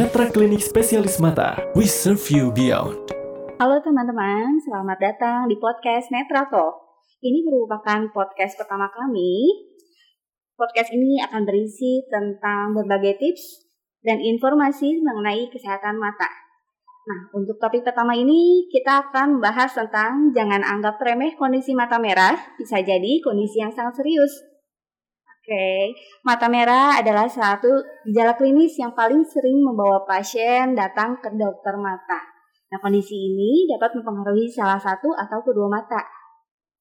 Netra Klinik Spesialis Mata. We serve you beyond. Halo teman-teman, selamat datang di podcast Netra Talk. Ini merupakan podcast pertama kami. Podcast ini akan berisi tentang berbagai tips dan informasi mengenai kesehatan mata. Nah, untuk topik pertama ini kita akan membahas tentang jangan anggap remeh kondisi mata merah, bisa jadi kondisi yang sangat serius. Oke, mata merah adalah satu gejala klinis yang paling sering membawa pasien datang ke dokter mata. Nah, kondisi ini dapat mempengaruhi salah satu atau kedua mata.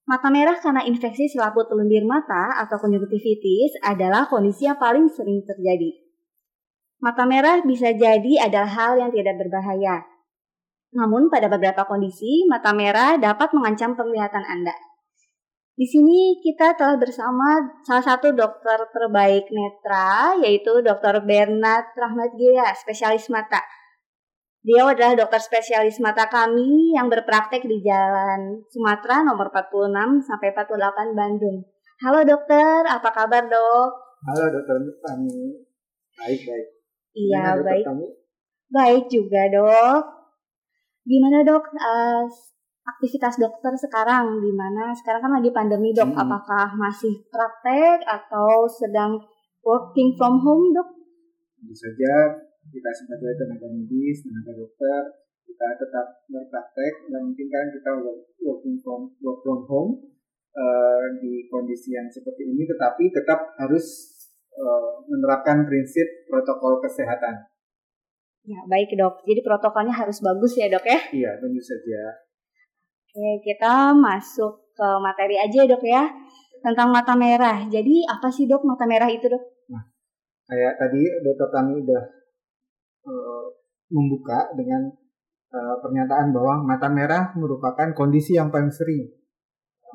Mata merah karena infeksi selaput lendir mata atau konjungtivitis adalah kondisi yang paling sering terjadi. Mata merah bisa jadi adalah hal yang tidak berbahaya. Namun pada beberapa kondisi, mata merah dapat mengancam penglihatan Anda. Di sini kita telah bersama salah satu dokter terbaik netra, yaitu Dr. Bernard Rahmat Gaya, spesialis mata. Dia adalah dokter spesialis mata kami yang berpraktek di Jalan Sumatera nomor 46 sampai 48 Bandung. Halo dokter, apa kabar dok? Halo dokter kami. Baik, baik. Iya, baik. Baik juga dok. Gimana dok? Uh, aktivitas dokter sekarang di mana sekarang kan lagi pandemi dok hmm. apakah masih praktek atau sedang working from home dok? Tentu saja kita sebagai tenaga medis, tenaga dokter kita tetap berpraktek dan mungkin kan kita working from work from home uh, di kondisi yang seperti ini tetapi tetap harus uh, menerapkan prinsip protokol kesehatan. Ya, baik dok. Jadi protokolnya harus bagus ya dok ya? Iya, tentu saja. Oke, kita masuk ke materi aja dok ya tentang mata merah. Jadi apa sih dok mata merah itu dok? Nah, kayak tadi dokter kami udah uh, membuka dengan uh, pernyataan bahwa mata merah merupakan kondisi yang paling sering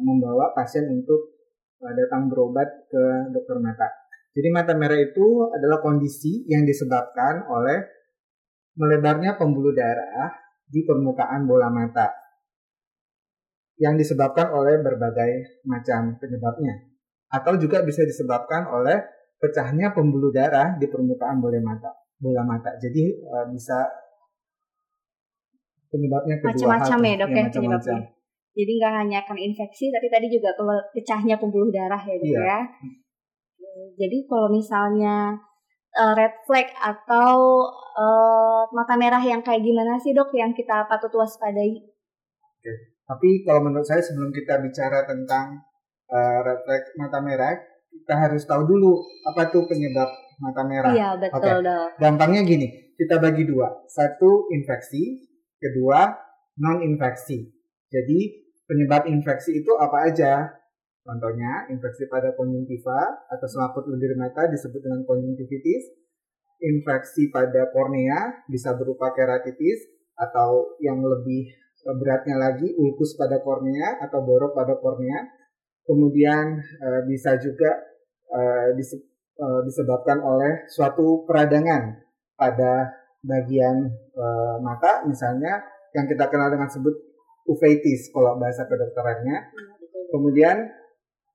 membawa pasien untuk datang berobat ke dokter mata. Jadi mata merah itu adalah kondisi yang disebabkan oleh melebarnya pembuluh darah di permukaan bola mata yang disebabkan oleh berbagai macam penyebabnya atau juga bisa disebabkan oleh pecahnya pembuluh darah di permukaan bola mata bola mata jadi uh, bisa penyebabnya kedua macam-macam ya dok ya, ya penyebabnya jadi nggak hanya akan infeksi tapi tadi juga pecahnya pembuluh darah ya dok iya. ya jadi kalau misalnya uh, red flag atau uh, mata merah yang kayak gimana sih dok yang kita patut waspadai? Oke. Tapi kalau menurut saya sebelum kita bicara tentang uh, refleks mata merah, kita harus tahu dulu apa tuh penyebab mata merah. Iya betul okay. dong. Gampangnya gini, kita bagi dua. Satu infeksi, kedua non infeksi. Jadi penyebab infeksi itu apa aja? Contohnya infeksi pada konjungtiva atau selaput lendir mata disebut dengan konjungtivitis. Infeksi pada kornea bisa berupa keratitis atau yang lebih beratnya lagi ulkus pada kornea atau borok pada kornea. Kemudian e, bisa juga e, dise, e, disebabkan oleh suatu peradangan pada bagian e, mata misalnya yang kita kenal dengan sebut uveitis kalau bahasa kedokterannya. Kemudian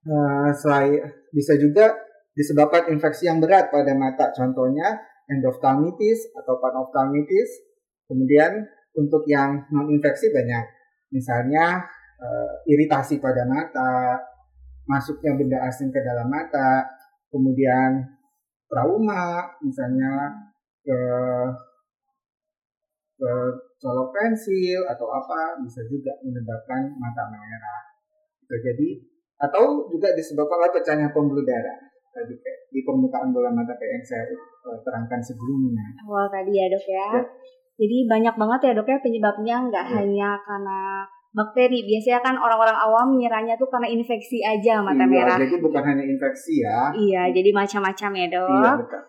e, selain bisa juga disebabkan infeksi yang berat pada mata contohnya endoftalmitis atau panoftalmitis. Kemudian untuk yang non infeksi banyak misalnya uh, iritasi pada mata masuknya benda asing ke dalam mata kemudian trauma misalnya ke ke colok pensil atau apa bisa juga menyebabkan mata merah gitu. jadi atau juga disebabkan oleh pecahnya pembuluh darah tadi di permukaan bola mata kayak yang saya uh, terangkan sebelumnya. Awal tadi ya dok ya. ya. Jadi banyak banget ya dok ya penyebabnya nggak ya. hanya karena bakteri. Biasanya kan orang-orang awam nyerahnya tuh karena infeksi aja mata iya, merah. Jadi bukan hanya infeksi ya. Iya, jadi macam-macam ya dok. Iya betul.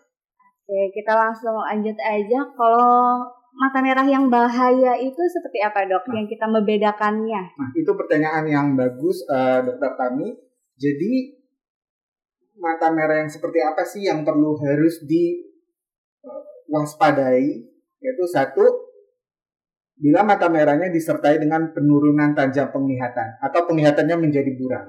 Oke, kita langsung lanjut aja. Kalau mata merah yang bahaya itu seperti apa dok? Nah, yang kita membedakannya? Nah itu pertanyaan yang bagus uh, dokter Tami. Jadi mata merah yang seperti apa sih yang perlu harus diwaspadai yaitu satu, bila mata merahnya disertai dengan penurunan tajam penglihatan atau penglihatannya menjadi buram.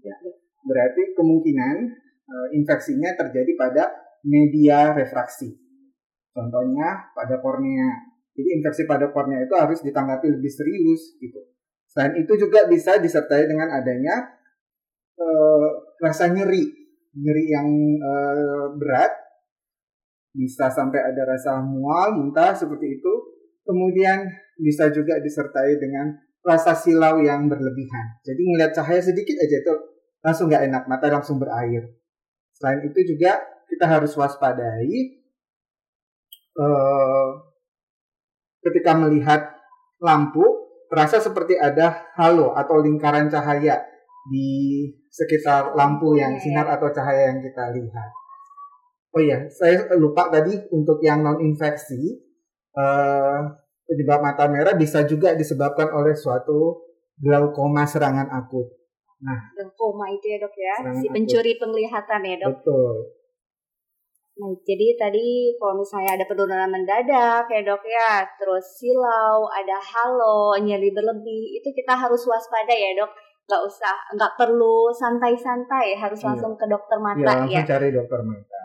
Ya, berarti kemungkinan e, infeksinya terjadi pada media refraksi. Contohnya pada kornea. Jadi infeksi pada kornea itu harus ditanggapi lebih serius gitu. Selain itu juga bisa disertai dengan adanya uh, rasa nyeri, nyeri yang uh, berat, bisa sampai ada rasa mual, muntah seperti itu. Kemudian bisa juga disertai dengan rasa silau yang berlebihan. Jadi melihat cahaya sedikit aja itu langsung nggak enak, mata langsung berair. Selain itu juga kita harus waspadai uh, ketika melihat lampu terasa seperti ada halo atau lingkaran cahaya di sekitar lampu yang sinar atau cahaya yang kita lihat. Oh iya, saya lupa tadi untuk yang non infeksi uh, penyebab mata merah bisa juga disebabkan oleh suatu glaukoma serangan akut. Nah, glaukoma itu ya dok ya, si pencuri akut. penglihatan ya dok. Betul. Nah, jadi tadi kalau misalnya ada penurunan mendadak ya dok ya, terus silau, ada halo, nyeri berlebih, itu kita harus waspada ya dok. Gak usah, nggak perlu santai-santai, harus iya. langsung ke dokter mata iya, langsung ya. cari dokter mata.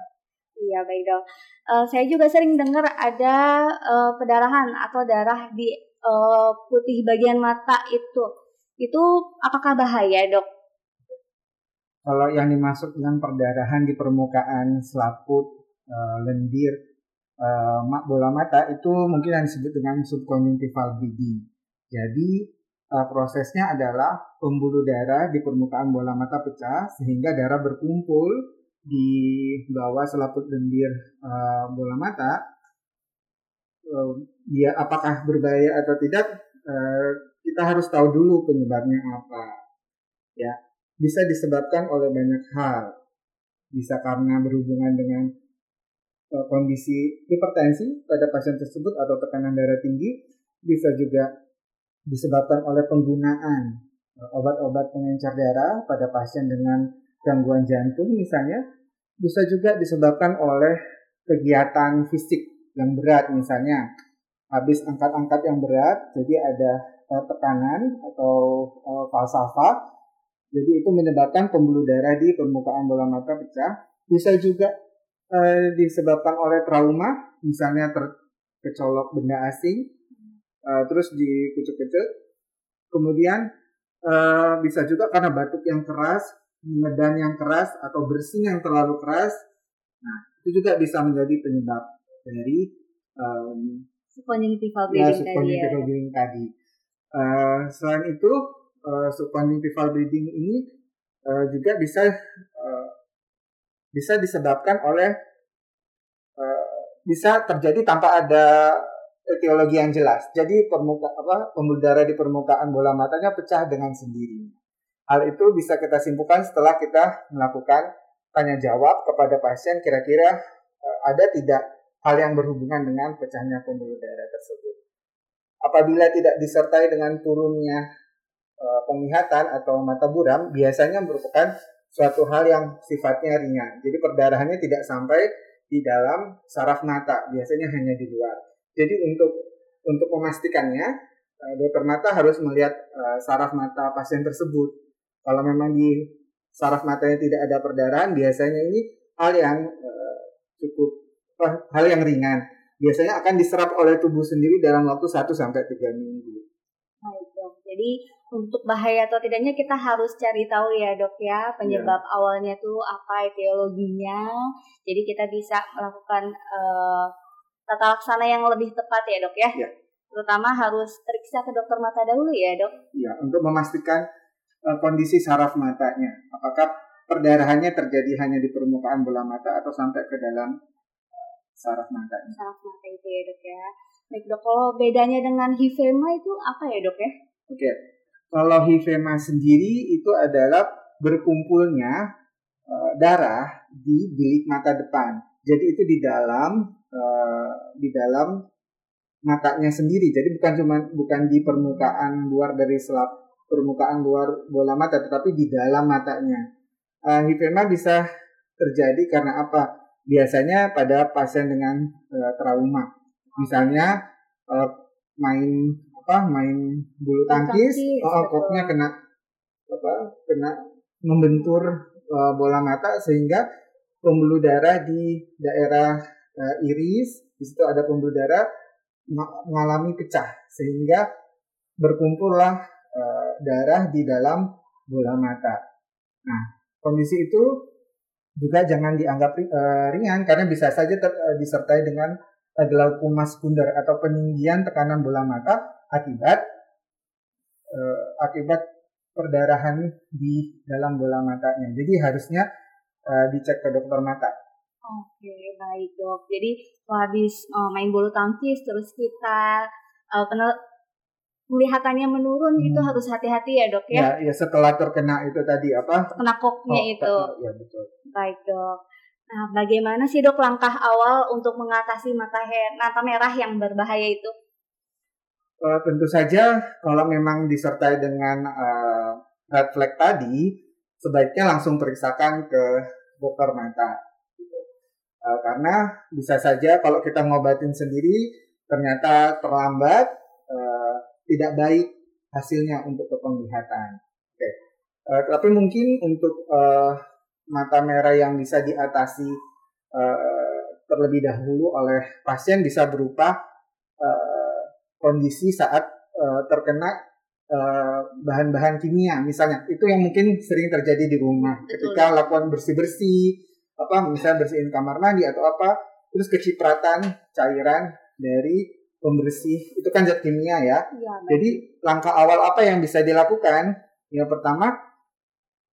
Iya baik dok. Uh, saya juga sering dengar ada uh, pendarahan atau darah di uh, putih bagian mata itu. Itu apakah bahaya dok? Kalau yang dimaksud dengan perdarahan di permukaan selaput uh, lendir uh, bola mata itu mungkin yang disebut dengan subconjunctival bleeding. Jadi uh, prosesnya adalah pembuluh darah di permukaan bola mata pecah sehingga darah berkumpul di bawah selaput lendir uh, bola mata. Uh, dia apakah berbahaya atau tidak uh, kita harus tahu dulu penyebabnya apa. Ya, bisa disebabkan oleh banyak hal. Bisa karena berhubungan dengan Eh, kondisi hipertensi pada pasien tersebut atau tekanan darah tinggi bisa juga disebabkan oleh penggunaan obat-obat pengencer darah pada pasien dengan gangguan jantung misalnya bisa juga disebabkan oleh kegiatan fisik yang berat misalnya habis angkat-angkat yang berat jadi ada eh, tekanan atau falsafah jadi itu menyebabkan pembuluh darah di permukaan bola mata pecah bisa juga uh, disebabkan oleh trauma, misalnya terkecolok benda asing, uh, terus dikucuk-kucuk. Kemudian uh, bisa juga karena batuk yang keras, medan yang keras, atau bersin yang terlalu keras. Nah, itu juga bisa menjadi penyebab dari um, subconjunctival bleeding, ya, subconjunctival bleeding tadi. Uh, selain itu, uh, subconjunctival bleeding ini uh, juga bisa uh, bisa disebabkan oleh uh, bisa terjadi tanpa ada etiologi yang jelas. Jadi permuka apa pembuluh darah di permukaan bola matanya pecah dengan sendirinya. Hal itu bisa kita simpulkan setelah kita melakukan tanya jawab kepada pasien kira-kira uh, ada tidak hal yang berhubungan dengan pecahnya pembuluh darah tersebut. Apabila tidak disertai dengan turunnya uh, penglihatan atau mata buram, biasanya merupakan suatu hal yang sifatnya ringan. Jadi perdarahannya tidak sampai di dalam saraf mata, biasanya hanya di luar. Jadi untuk untuk memastikannya, eh, dokter mata harus melihat eh, saraf mata pasien tersebut. Kalau memang di saraf matanya tidak ada perdarahan, biasanya ini hal yang eh, cukup hal yang ringan. Biasanya akan diserap oleh tubuh sendiri dalam waktu 1 sampai 3 minggu. Baik, dok. Jadi untuk bahaya atau tidaknya kita harus cari tahu ya dok ya penyebab yeah. awalnya tuh apa etiologinya jadi kita bisa melakukan uh, tata laksana yang lebih tepat ya dok ya yeah. terutama harus periksa ke dokter mata dahulu ya dok ya untuk memastikan uh, kondisi saraf matanya. Apakah perdarahannya terjadi hanya di permukaan bola mata atau sampai ke dalam uh, saraf matanya? Saraf mata itu ya dok ya. Baik dok kalau bedanya dengan hifema itu apa ya dok ya? Oke. Okay kalau hifema sendiri itu adalah berkumpulnya uh, darah di bilik mata depan. Jadi itu di dalam uh, di dalam matanya sendiri. Jadi bukan cuma bukan di permukaan luar dari selap permukaan luar bola mata, tetapi di dalam matanya. Uh, hifema bisa terjadi karena apa? Biasanya pada pasien dengan uh, trauma. Misalnya uh, main apa main bulu tangkis, tangkis oh, koknya kena apa kena membentur uh, bola mata sehingga pembuluh darah di daerah uh, iris Di situ ada pembuluh darah mengalami pecah sehingga berkumpullah uh, darah di dalam bola mata. Nah, kondisi itu juga jangan dianggap uh, ringan karena bisa saja ter, uh, disertai dengan uh, glaukoma sekunder atau peninggian tekanan bola mata akibat uh, akibat perdarahan di dalam bola matanya. Jadi harusnya uh, dicek ke dokter mata. Oke, baik dok. Jadi habis uh, main bulu tangkis terus kita uh, kelihatannya menurun hmm. itu harus hati-hati ya dok ya. Ya, ya setelah terkena itu tadi apa? Terkena koknya oh, itu. Ya betul. Baik dok. Nah, bagaimana sih dok langkah awal untuk mengatasi mata, mata merah yang berbahaya itu? Uh, tentu saja kalau memang disertai dengan uh, red flag tadi, sebaiknya langsung periksakan ke dokter mata. Uh, karena bisa saja kalau kita ngobatin sendiri ternyata terlambat tidak baik hasilnya untuk penglihatan. Oke, okay. uh, tapi mungkin untuk uh, mata merah yang bisa diatasi uh, terlebih dahulu oleh pasien bisa berupa uh, kondisi saat uh, terkena bahan-bahan uh, kimia misalnya itu yang mungkin sering terjadi di rumah Betul. ketika lakukan bersih-bersih apa misalnya bersihin kamar mandi atau apa terus kecipratan cairan dari pembersih itu kan zat kimia ya. ya Jadi langkah awal apa yang bisa dilakukan? Yang pertama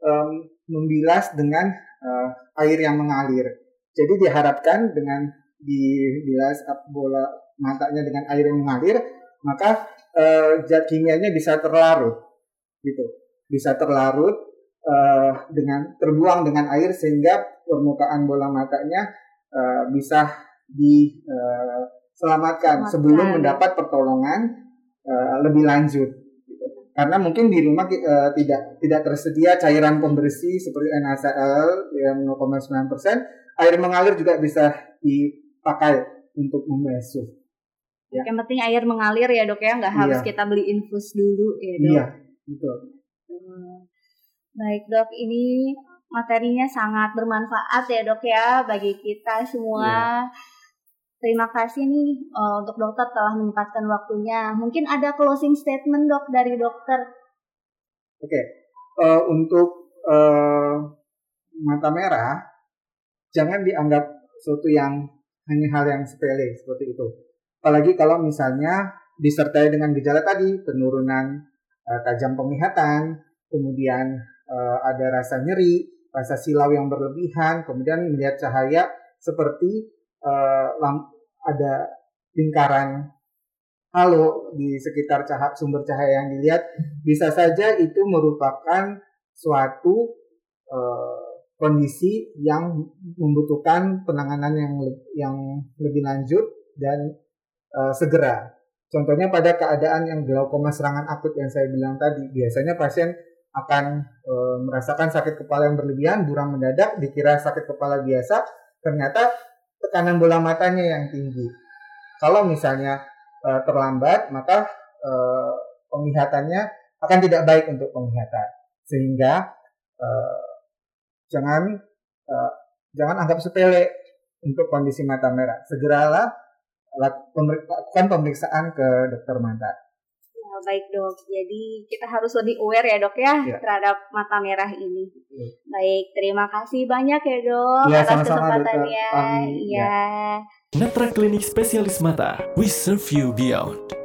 um, membilas dengan uh, air yang mengalir. Jadi diharapkan dengan dibilas bola matanya dengan air yang mengalir, maka uh, zat kimianya bisa terlarut, gitu. Bisa terlarut uh, dengan terbuang dengan air sehingga permukaan bola matanya uh, bisa di uh, selamatkan, sebelum mendapat pertolongan uh, lebih lanjut. Gitu. Karena mungkin di rumah uh, tidak tidak tersedia cairan pembersih seperti NaCl yang 0,9 persen, air mengalir juga bisa dipakai untuk membasuh. Ya. Yang penting air mengalir ya dok ya, nggak harus iya. kita beli infus dulu ya dok. Iya, betul. Hmm. Baik dok, ini materinya sangat bermanfaat ya dok ya bagi kita semua. Iya Terima kasih nih uh, untuk dokter telah menyempatkan waktunya. Mungkin ada closing statement dok dari dokter. Oke, okay. uh, eh, untuk uh, mata merah jangan dianggap sesuatu yang hanya hal yang sepele seperti itu. Apalagi kalau misalnya disertai dengan gejala tadi penurunan uh, tajam penglihatan, kemudian uh, ada rasa nyeri, rasa silau yang berlebihan, kemudian melihat cahaya seperti ada lingkaran halo di sekitar cahaya, sumber cahaya yang dilihat bisa saja itu merupakan suatu uh, kondisi yang membutuhkan penanganan yang yang lebih lanjut dan uh, segera. Contohnya pada keadaan yang glaukoma serangan akut yang saya bilang tadi, biasanya pasien akan e, merasakan sakit kepala yang berlebihan, buram mendadak, dikira sakit kepala biasa, ternyata tekanan bola matanya yang tinggi. Kalau misalnya uh, terlambat, maka uh, penglihatannya akan tidak baik untuk penglihatan. Sehingga uh, jangan uh, jangan anggap sepele untuk kondisi mata merah. Segeralah lakukan pemeriksaan ke dokter mata baik dok. Jadi kita harus lebih aware ya dok ya, ya. terhadap mata merah ini. Ya. Baik, terima kasih banyak ya dok ya, atas kesempatannya. Iya. Ya. Netra Klinik Spesialis Mata, we serve you beyond.